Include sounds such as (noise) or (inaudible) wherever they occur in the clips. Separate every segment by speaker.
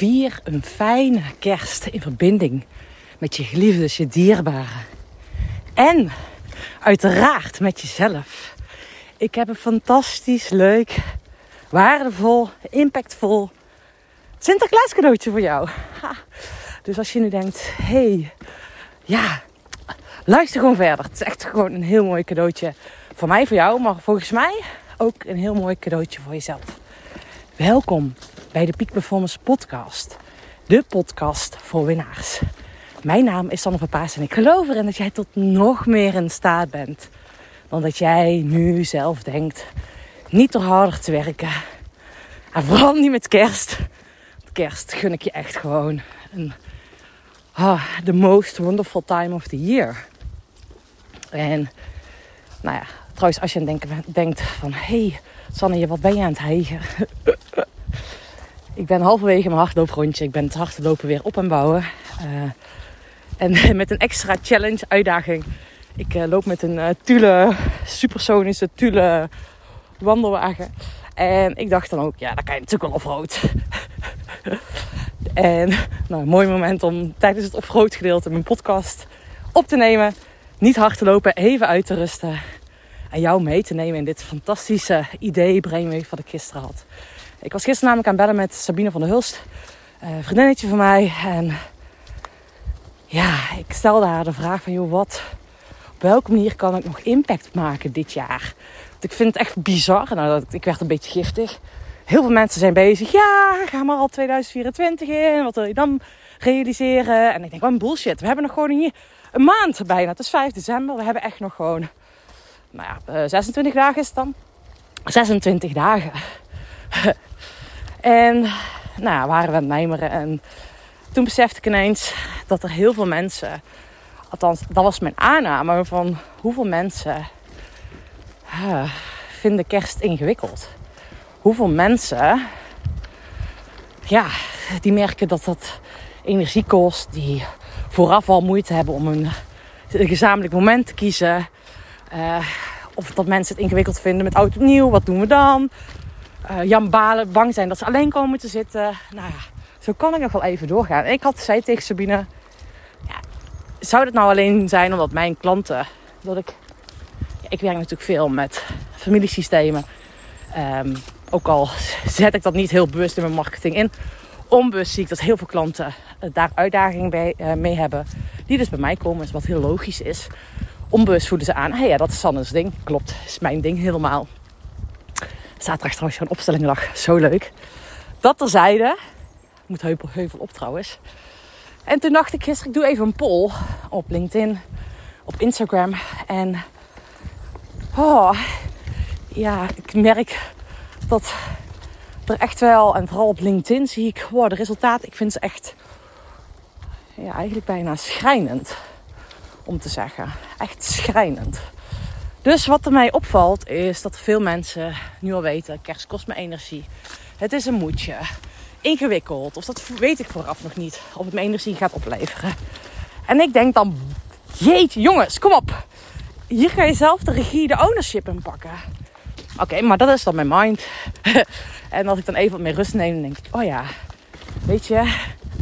Speaker 1: Vier een fijne kerst in verbinding met je geliefdes, je dierbaren. En uiteraard met jezelf. Ik heb een fantastisch leuk, waardevol, impactvol Sinterklaas cadeautje voor jou. Dus als je nu denkt, hey, ja, luister gewoon verder. Het is echt gewoon een heel mooi cadeautje voor mij, voor jou, maar volgens mij ook een heel mooi cadeautje voor jezelf. Welkom bij de Peak Performance Podcast. De podcast voor winnaars. Mijn naam is Sanne Paas en ik geloof erin dat jij tot nog meer in staat bent dan dat jij nu zelf denkt. Niet door harder te werken. En vooral niet met kerst. Met kerst gun ik je echt gewoon een, ah, the most wonderful time of the year. En nou ja, trouwens als je denkt, denkt van... Hé, hey, Sanne, wat ben je aan het hijgen? Ik ben halverwege mijn hardlooprondje. Ik ben het hardlopen weer op en bouwen. Uh, en (laughs) met een extra challenge, uitdaging. Ik uh, loop met een uh, supersonische Thule wandelwagen. En ik dacht dan ook, ja, dat kan je natuurlijk wel offroad. (laughs) en nou, mooi moment om tijdens het offroad gedeelte mijn podcast op te nemen. Niet hard te lopen, even uit te rusten. En jou mee te nemen in dit fantastische idee, brainwave wat ik gisteren had. Ik was gisteren namelijk aan bellen met Sabine van der Hulst. Een vriendinnetje van mij. En ja, ik stelde haar de vraag van, joh, wat, op welke manier kan ik nog impact maken dit jaar? Want ik vind het echt bizar. Nou, ik werd een beetje giftig. Heel veel mensen zijn bezig. Ja, ga maar al 2024 in. Wat wil je dan realiseren? En ik denk, wat een bullshit. We hebben nog gewoon hier een maand bijna. Het is 5 december. We hebben echt nog gewoon, nou ja, 26 eh, dagen is het dan. 26 dagen. (laughs) en nou waren we aan het mijmeren. En toen besefte ik ineens dat er heel veel mensen, althans dat was mijn aanname van hoeveel mensen vinden kerst ingewikkeld. Hoeveel mensen, ja, die merken dat dat energie kost, die vooraf al moeite hebben om een, gezamenlijk moment te kiezen. Uh, of dat mensen het ingewikkeld vinden met oud opnieuw, wat doen we dan? Uh, Jan Balen, bang zijn dat ze alleen komen te zitten. Nou ja, zo kan ik nog wel even doorgaan. ik had zei tegen Sabine, ja, zou het nou alleen zijn omdat mijn klanten, dat ik, ja, ik werk natuurlijk veel met familiesystemen. Um, ook al zet ik dat niet heel bewust in mijn marketing in. Onbewust zie ik dat heel veel klanten daar uitdagingen bij, uh, mee hebben. Die dus bij mij komen, wat heel logisch is. Onbewust voelen ze aan, hey, ja, dat is Sanne's ding. Klopt, is mijn ding helemaal. Zaterdag trouwens zo'n opstelling lag, zo leuk. Dat terzijde, moet heuvel, heuvel op trouwens. En toen dacht ik gisteren, ik doe even een poll op LinkedIn, op Instagram. En oh, ja, ik merk dat er echt wel, en vooral op LinkedIn zie ik, wow, de resultaten, ik vind ze echt, ja, eigenlijk bijna schrijnend. Om te zeggen. Echt schrijnend. Dus wat er mij opvalt is dat veel mensen nu al weten, kerst kost me energie. Het is een moedje ingewikkeld. Of dat weet ik vooraf nog niet. Of het me energie gaat opleveren. En ik denk dan, jeetje jongens, kom op. Hier ga je zelf de regie, de ownership in pakken. Oké, maar dat is dan mijn mind. (laughs) en als ik dan even wat meer rust neem, dan denk ik, oh ja, weet je,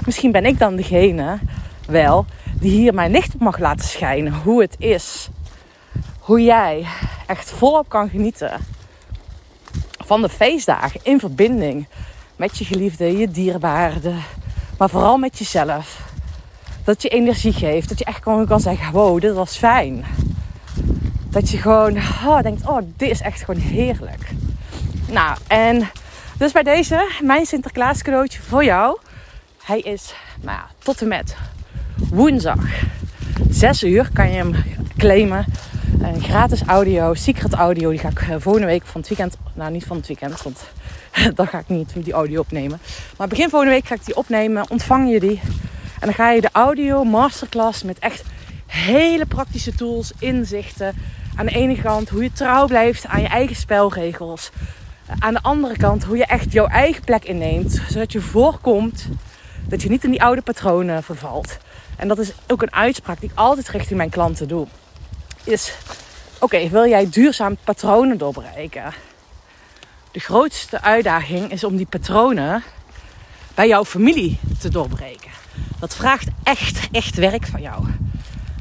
Speaker 1: misschien ben ik dan degene wel die hier mijn licht op mag laten schijnen. Hoe het is. Hoe jij echt volop kan genieten van de feestdagen in verbinding met je geliefde, je dierbare, maar vooral met jezelf. Dat je energie geeft, dat je echt gewoon kan zeggen: wow, dit was fijn. Dat je gewoon oh, denkt: oh, dit is echt gewoon heerlijk. Nou, en dus bij deze, mijn Sinterklaas cadeautje voor jou. Hij is nou ja, tot en met woensdag 6 uur kan je hem claimen. Een gratis audio, secret audio. Die ga ik eh, volgende week van het weekend. Nou, niet van het weekend, want (laughs) dan ga ik niet die audio opnemen. Maar begin volgende week ga ik die opnemen. Ontvang je die. En dan ga je de audio masterclass met echt hele praktische tools, inzichten. Aan de ene kant hoe je trouw blijft aan je eigen spelregels. Aan de andere kant hoe je echt jouw eigen plek inneemt. Zodat je voorkomt dat je niet in die oude patronen vervalt. En dat is ook een uitspraak die ik altijd richting mijn klanten doe. Is, oké, wil jij duurzaam patronen doorbreken? de grootste uitdaging is om die patronen bij jouw familie te doorbreken. Dat vraagt echt, echt werk van jou.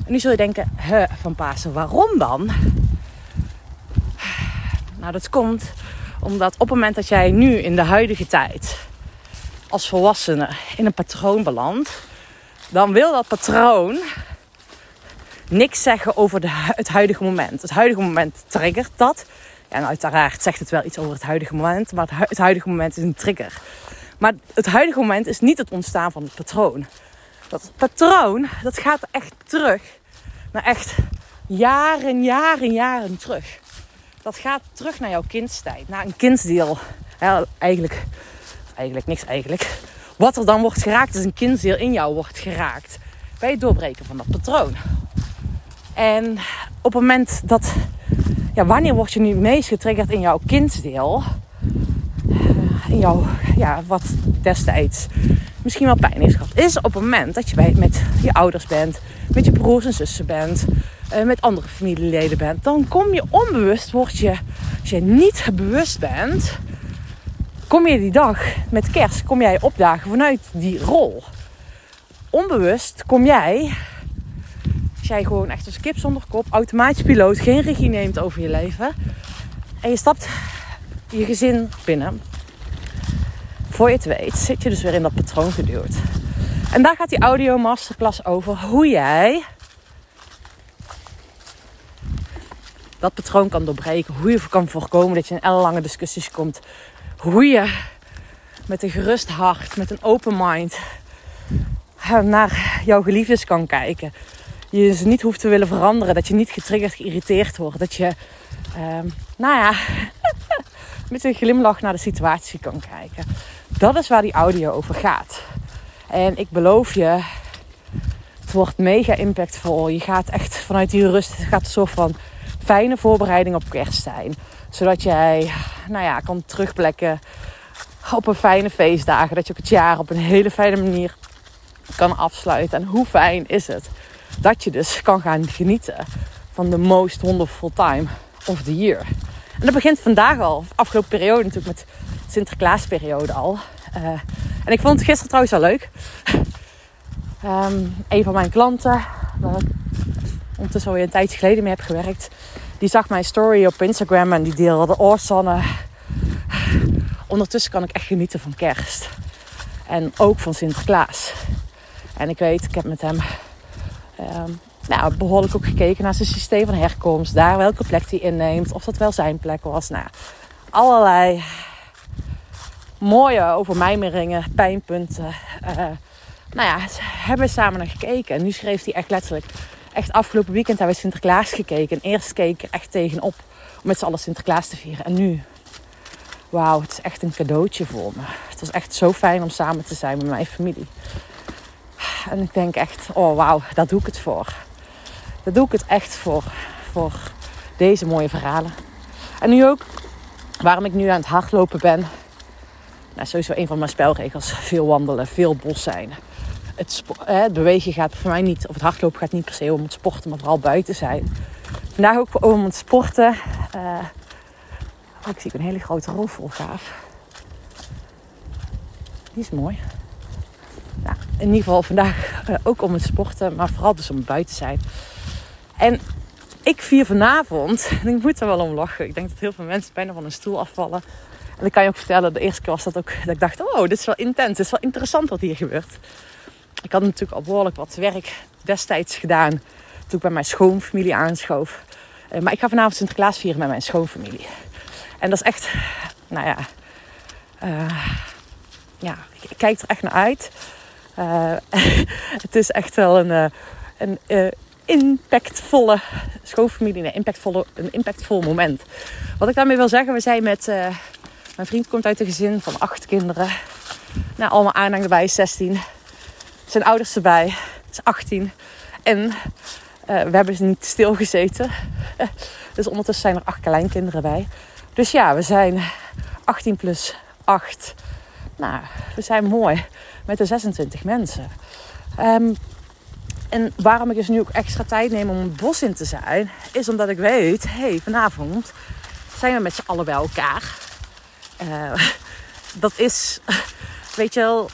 Speaker 1: En nu zul je denken, hè, van Pasen, waarom dan? Nou, dat komt omdat op het moment dat jij nu in de huidige tijd als volwassene in een patroon belandt, dan wil dat patroon niks zeggen over de, het huidige moment. Het huidige moment triggert dat. En uiteraard zegt het wel iets over het huidige moment, maar het huidige moment is een trigger. Maar het huidige moment is niet het ontstaan van het patroon. Dat patroon, dat gaat echt terug naar echt jaren, jaren, jaren terug. Dat gaat terug naar jouw kindstijd, naar een kindsdeel. Ja, eigenlijk, eigenlijk niks eigenlijk. Wat er dan wordt geraakt is een kindsdeel in jou wordt geraakt. Bij het doorbreken van dat patroon. En op het moment dat, ja, wanneer word je nu meest getriggerd in jouw kindsdeel? Eh, in jouw, ja, wat destijds misschien wel pijn heeft gehad. Is op het moment dat je bij, met je ouders bent, met je broers en zussen bent, uh, met andere familieleden bent. Dan kom je onbewust, word je, als je niet bewust bent, kom je die dag met kerst, kom jij opdagen vanuit die rol. Onbewust kom jij jij gewoon echt als kip zonder kop, automatisch piloot, geen regie neemt over je leven. En je stapt je gezin binnen. Voor je het weet, zit je dus weer in dat patroon geduwd. En daar gaat die audio masterclass over hoe jij dat patroon kan doorbreken. Hoe je kan voorkomen dat je in ellenlange discussies komt. Hoe je met een gerust hart, met een open mind naar jouw geliefdes kan kijken je ze niet hoeft te willen veranderen. Dat je niet getriggerd, geïrriteerd wordt. Dat je, um, nou ja, (laughs) met een glimlach naar de situatie kan kijken. Dat is waar die audio over gaat. En ik beloof je, het wordt mega impactvol. Je gaat echt vanuit die rust, het gaat een soort van fijne voorbereiding op kerst zijn. Zodat jij, nou ja, kan terugplekken op een fijne feestdagen. Dat je ook het jaar op een hele fijne manier kan afsluiten. En hoe fijn is het dat je dus kan gaan genieten van de most wonderful time of the year. En dat begint vandaag al, afgelopen periode natuurlijk met Sinterklaasperiode al. Uh, en ik vond het gisteren trouwens wel leuk. Um, een van mijn klanten, waar ik ondertussen alweer een tijdje geleden mee heb gewerkt, die zag mijn story op Instagram en die deelde oorzannen. Ondertussen kan ik echt genieten van kerst. En ook van Sinterklaas. En ik weet, ik heb met hem Um, nou, behoorlijk ook gekeken naar zijn systeem van herkomst. Daar welke plek hij inneemt. Of dat wel zijn plek was. Nou, allerlei mooie overmijmeringen, pijnpunten. Uh, nou ja, hebben we samen naar gekeken. En nu schreef hij echt letterlijk. Echt afgelopen weekend hebben we Sinterklaas gekeken. En eerst keek ik echt tegenop om met z'n allen Sinterklaas te vieren. En nu, wauw, het is echt een cadeautje voor me. Het was echt zo fijn om samen te zijn met mijn familie. En ik denk echt, oh wauw, daar doe ik het voor. Daar doe ik het echt voor. Voor deze mooie verhalen. En nu ook, waarom ik nu aan het hardlopen ben. Nou, sowieso een van mijn spelregels. Veel wandelen, veel bos zijn. Het, het bewegen gaat voor mij niet, of het hardlopen gaat niet per se om het sporten, maar vooral buiten zijn. Vandaag ook om het sporten. Uh, oh, ik zie een hele grote roffel, gaaf. Die is mooi in ieder geval vandaag uh, ook om het sporten, maar vooral dus om buiten zijn. En ik vier vanavond, (laughs) en ik moet er wel om lachen. Ik denk dat heel veel mensen bijna van een stoel afvallen. En ik kan je ook vertellen, de eerste keer was dat ook dat ik dacht, oh, dit is wel intens, dit is wel interessant wat hier gebeurt. Ik had natuurlijk al behoorlijk wat werk destijds gedaan toen ik bij mijn schoonfamilie aanschoof. Uh, maar ik ga vanavond Sinterklaas vieren met mijn schoonfamilie. En dat is echt, nou ja, uh, ja, ik kijk er echt naar uit. Uh, (laughs) het is echt wel een, uh, een uh, impactvolle schoonfamilie. Een, impactvolle, een impactvol moment. Wat ik daarmee wil zeggen, we zijn met... mijn vriend komt uit een gezin van acht kinderen. Nou, allemaal aanhang erbij, 16. Zijn ouders erbij, is 18. En we hebben ze niet stilgezeten. (laughs) dus ondertussen zijn er acht kleinkinderen bij. Dus ja, we zijn 18 plus 8. Nou, we zijn mooi met de 26 mensen. Um, en waarom ik dus nu ook extra tijd neem om het bos in te zijn, is omdat ik weet, hey, vanavond zijn we met z'n allen bij elkaar. Uh, (laughs) dat is, weet je wel,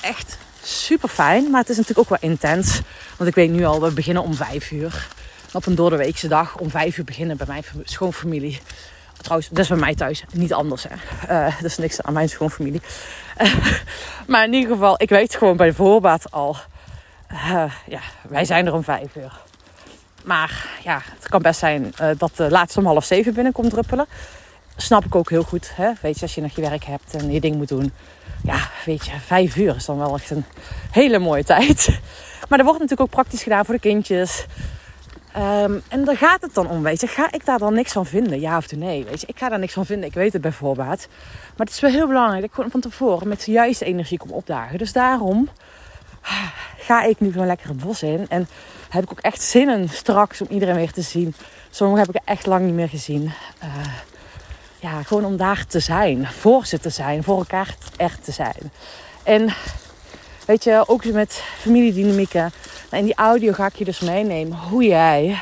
Speaker 1: echt super fijn. Maar het is natuurlijk ook wel intens. Want ik weet nu al, we beginnen om vijf uur. Op een doordeweekse dag om vijf uur beginnen bij mijn schoonfamilie. Trouwens, dat is bij mij thuis. Niet anders, hè. Uh, dat is niks aan mijn schoonfamilie. Uh, (laughs) maar in ieder geval, ik weet gewoon bij de voorbaat al... Uh, ja, wij zijn er om vijf uur. Maar ja, het kan best zijn dat de laatste om half zeven binnenkomt druppelen. Snap ik ook heel goed. Hè? Weet je, als je nog je werk hebt en je ding moet doen. Ja, weet je, vijf uur is dan wel echt een hele mooie tijd. (laughs) Maar er wordt natuurlijk ook praktisch gedaan voor de kindjes. Um, en daar gaat het dan om, weet je. Ga ik daar dan niks van vinden? Ja of nee, weet je. Ik ga daar niks van vinden. Ik weet het bijvoorbeeld. Maar het is wel heel belangrijk dat ik gewoon van tevoren met de juiste energie kom opdagen. Dus daarom ga ik nu gewoon lekker het bos in. En heb ik ook echt zin in straks om iedereen weer te zien. Sommigen heb ik echt lang niet meer gezien. Uh, ja, gewoon om daar te zijn. Voor ze te zijn. Voor elkaar er te zijn. En weet je, ook met familiedynamieken. In die audio ga ik je dus meenemen hoe jij,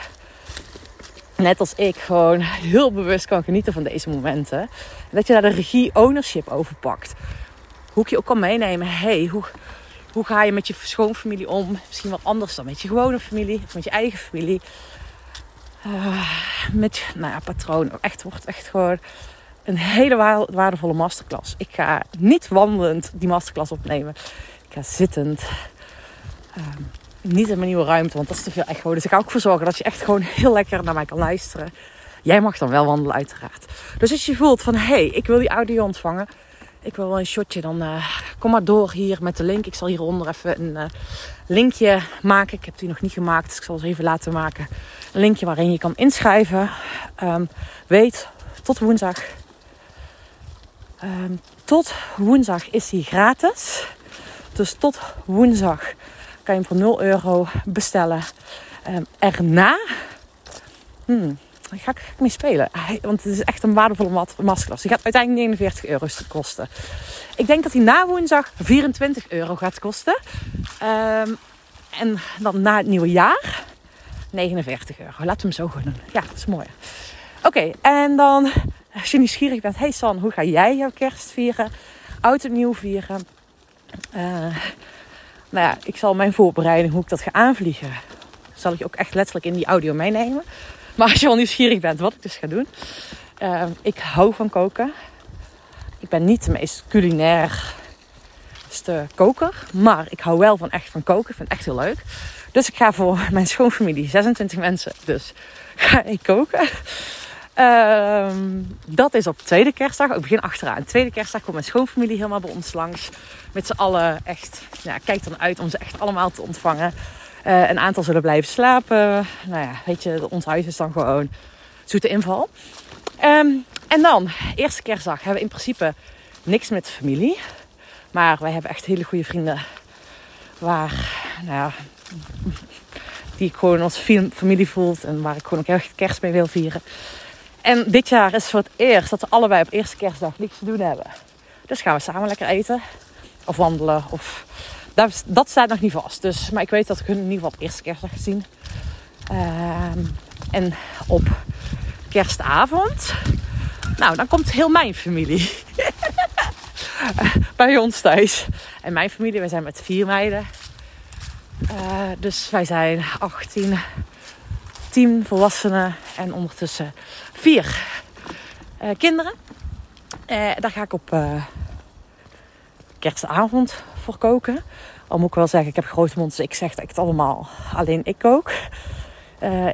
Speaker 1: net als ik, gewoon heel bewust kan genieten van deze momenten. En dat je daar de regie ownership over pakt. Hoe ik je ook kan meenemen. Hey, hoe, hoe ga je met je schoonfamilie om? Misschien wat anders dan met je gewone familie. Met je eigen familie. Uh, met, nou ja, patroon. Echt wordt echt gewoon een hele waardevolle masterclass. Ik ga niet wandelend die masterclass opnemen. Ga zittend. Um, niet in mijn nieuwe ruimte, want dat is te veel echo. Dus ik ga ook voor zorgen dat je echt gewoon heel lekker naar mij kan luisteren. Jij mag dan wel wandelen, uiteraard. Dus als je voelt van, hé, hey, ik wil die audio ontvangen. Ik wil wel een shotje, dan uh, kom maar door hier met de link. Ik zal hieronder even een uh, linkje maken. Ik heb die nog niet gemaakt, dus ik zal het even laten maken. Een linkje waarin je kan inschrijven. Um, weet, tot woensdag Um, tot woensdag is hij gratis. Dus tot woensdag kan je hem voor 0 euro bestellen. Um, erna hmm, ga ik, mee spelen. Want het is echt een waardevolle masterclass. Die gaat uiteindelijk 49 euro kosten. Ik denk dat hij na woensdag 24 euro gaat kosten. Um, en dan na het nieuwe jaar 49 euro. Laten we hem zo gaan doen. Ja, dat is mooi. Oké, en dan als je nieuwsgierig bent, hey San, hoe ga jij jouw kerst vieren? Oud en nieuw vieren? Uh, nou ja, ik zal mijn voorbereiding, hoe ik dat ga aanvliegen, zal ik je ook echt letterlijk in die audio meenemen. Maar als je wel nieuwsgierig bent wat ik dus ga doen. Uh, ik hou van koken. Ik ben niet de meest culinair koker. Maar ik hou wel van echt van koken. Ik vind het echt heel leuk. Dus ik ga voor mijn schoonfamilie, 26 mensen. Dus ga ik koken. Um, dat is op tweede kerstdag. Ik begin achteraan. Tweede kerstdag komt mijn schoonfamilie helemaal bij ons langs. Met z'n allen echt. Ja, kijk dan uit om ze echt allemaal te ontvangen. Uh, een aantal zullen blijven slapen. Nou ja, weet je, ons huis is dan gewoon zoete inval. Um, en dan, eerste kerstdag, hebben we in principe niks met familie. Maar wij hebben echt hele goede vrienden. Waar, nou ja, die ik gewoon als familie voelt. En waar ik gewoon ook echt kerst mee wil vieren. En dit jaar is voor het eerst dat we allebei op eerste kerstdag niks te doen hebben. Dus gaan we samen lekker eten. Of wandelen. Of... Dat, dat staat nog niet vast. Dus, maar ik weet dat ik hun in ieder geval op eerste kerstdag gezien. Uh, en op kerstavond. Nou, dan komt heel mijn familie. (laughs) Bij ons thuis. En mijn familie, wij zijn met vier meiden. Uh, dus wij zijn 18, 10 volwassenen en ondertussen vier uh, kinderen. Uh, daar ga ik op uh, kerstavond voor koken. Al moet ik wel zeggen, ik heb grote mond, dus ik zeg dat ik het allemaal alleen ik kook.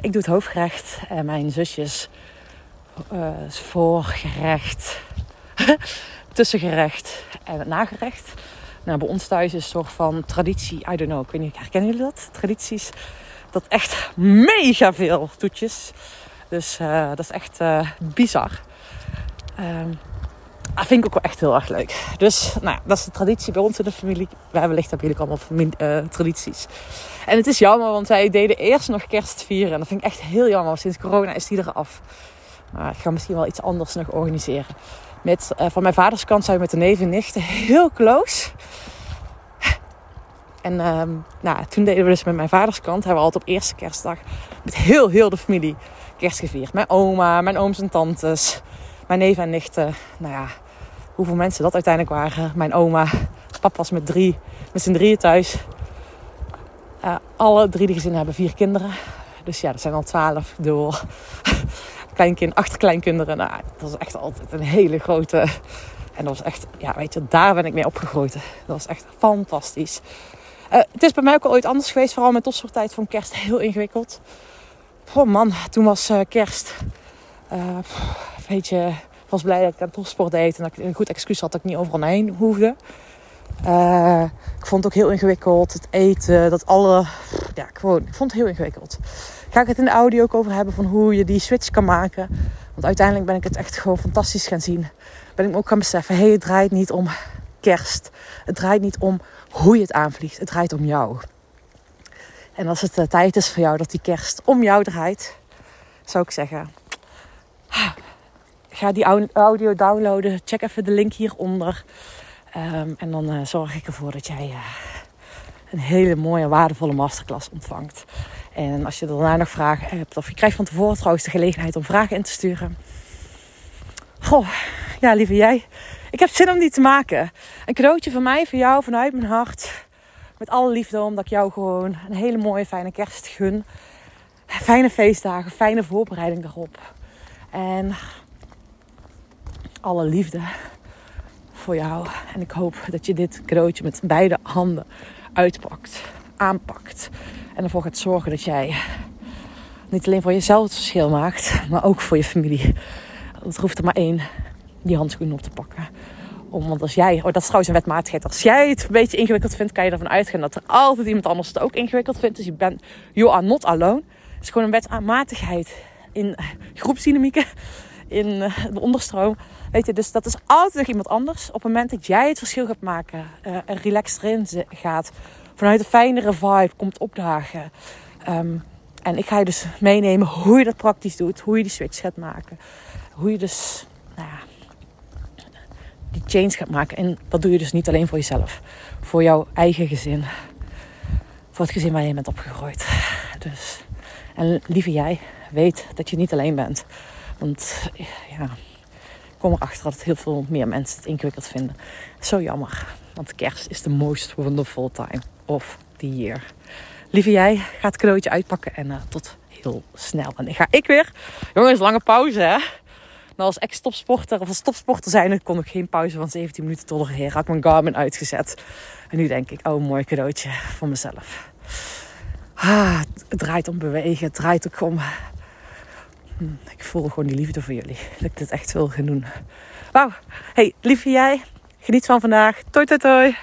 Speaker 1: ik doe het hoofdgerecht en mijn zusjes voorgerecht, (laughs) tussengerecht en het nagerecht. Nou, bij ons thuis is een soort van traditie, I don't know, ik weet niet, herkennen jullie dat? Tradities, dat echt mega veel toetjes. Dus uh, dat is echt uh, bizar. Um, dat vind ik ook wel echt heel erg leuk. Dus nou ja, dat is de traditie bij ons in de familie. Hebben licht natuurlijk allemaal familie, uh, tradities. En het is jammer, want wij deden eerst nog kerst vieren. En dat vind ik echt heel jammer. Sinds corona is die eraf. Maar ik ga misschien wel iets anders nog organiseren. Met, van mijn vaders kant zijn we met de neven en nichten heel close. En um, nou, toen deden we dus met mijn vaders kant. Hebben we altijd op eerste kerstdag met heel, heel de familie kerst gevierd. Mijn oma, mijn ooms en tantes, mijn neven en nichten. Nou ja, hoeveel mensen dat uiteindelijk waren. Mijn oma, papa was met drie, met z'n drieën thuis. Alle drie de gezinnen hebben vier kinderen. Dus ja, dat zijn al twaalf door (laughs) kleinkind, achterkleinkinderen. Nou, dat was echt altijd een hele grote. En dat was echt, ja, weet je, daar ben ik mee opgegroeid. Dat was echt fantastisch. Uh, het is bij mij ook al ooit anders geweest. Vooral met topsporttijd van kerst (laughs) heel ingewikkeld. Oh man, toen was uh, kerst. Uh, was blij dat ik aan topsport deed. En dat ik een goed excuus had dat ik niet overal heen hoefde. Ik vond het ook heel ingewikkeld. Het eten, dat alle... Ja, gewoon, ik vond het heel ingewikkeld. Ga ik het in de audio ook over hebben van hoe je die switch kan maken. Want uiteindelijk ben ik het echt gewoon fantastisch gaan zien. Ben ik me ook gaan beseffen, hé, hey, het draait niet om kerst. Het draait niet om hoe je het aanvliegt. Het draait om jou. En als het uh, tijd is voor jou dat die kerst om jou draait, zou ik zeggen, ga die audio downloaden. Check even de link hieronder. Um, en dan uh, zorg ik ervoor dat jij uh, een hele mooie, waardevolle masterclass ontvangt. En als je daarna nog vragen hebt, of je krijgt van tevoren trouwens de gelegenheid om vragen in te sturen. Goh, ja, lieve jij. Ik heb zin om die te maken. Een cadeautje van mij, voor jou, vanuit mijn hart. Met alle liefde, omdat ik jou gewoon een hele mooie, fijne kerst gun. Fijne feestdagen, fijne voorbereiding daarop. En alle liefde voor jou. En ik hoop dat je dit cadeautje met beide handen uitpakt, aanpakt. En ervoor gaat zorgen dat jij niet alleen voor jezelf het verschil maakt, maar ook voor je familie. Het hoeft er maar één die handschoen op te pakken. Om, want als jij, oh dat is trouwens een wetmatigheid. Als jij het een beetje ingewikkeld vindt, kan je ervan uitgaan dat er altijd iemand anders het ook ingewikkeld vindt. Dus je bent, you are not alone. Het is gewoon een wetmatigheid in groepsdynamieken, in eh, de onderstroom. Weet je, dus dat is altijd nog iemand anders. Op het moment dat jij het verschil gaat maken, uh, er relaxed erin gaat, vanuit een fijnere vibe komt opdagen. Um, en ik ga je dus meenemen hoe je dat praktisch doet, hoe je die switch gaat maken. Hoe je dus nou ja, change gaat maken. En dat doe je dus niet alleen voor jezelf, voor jouw eigen gezin, voor het gezin waar je bent opgegroeid. Dus, en lieve jij, weet dat je niet alleen bent. Want ja, kom erachter dat heel veel meer mensen het ingewikkeld vinden. Zo jammer. Want kerst is de most wonderful time of the year. Lieve jij, ga het cadeautje uitpakken en uh, tot heel snel. En dan ga ik weer. Jongens, lange pauze hè. Nou, als ex-topsporter of als topsporter zijn, kon ik geen pauze van 17 minuten tolereren. Had ik mijn Garmin uitgezet. En nu denk ik, oh, mooi cadeautje voor mezelf. Ah, het draait om bewegen, het draait ook om Hm, ik voel gewoon die liefde voor jullie. Dat ik dit echt wil gaan doen. Wauw. Hey, lieve jij. Geniet van vandaag. Toi, toi, toi.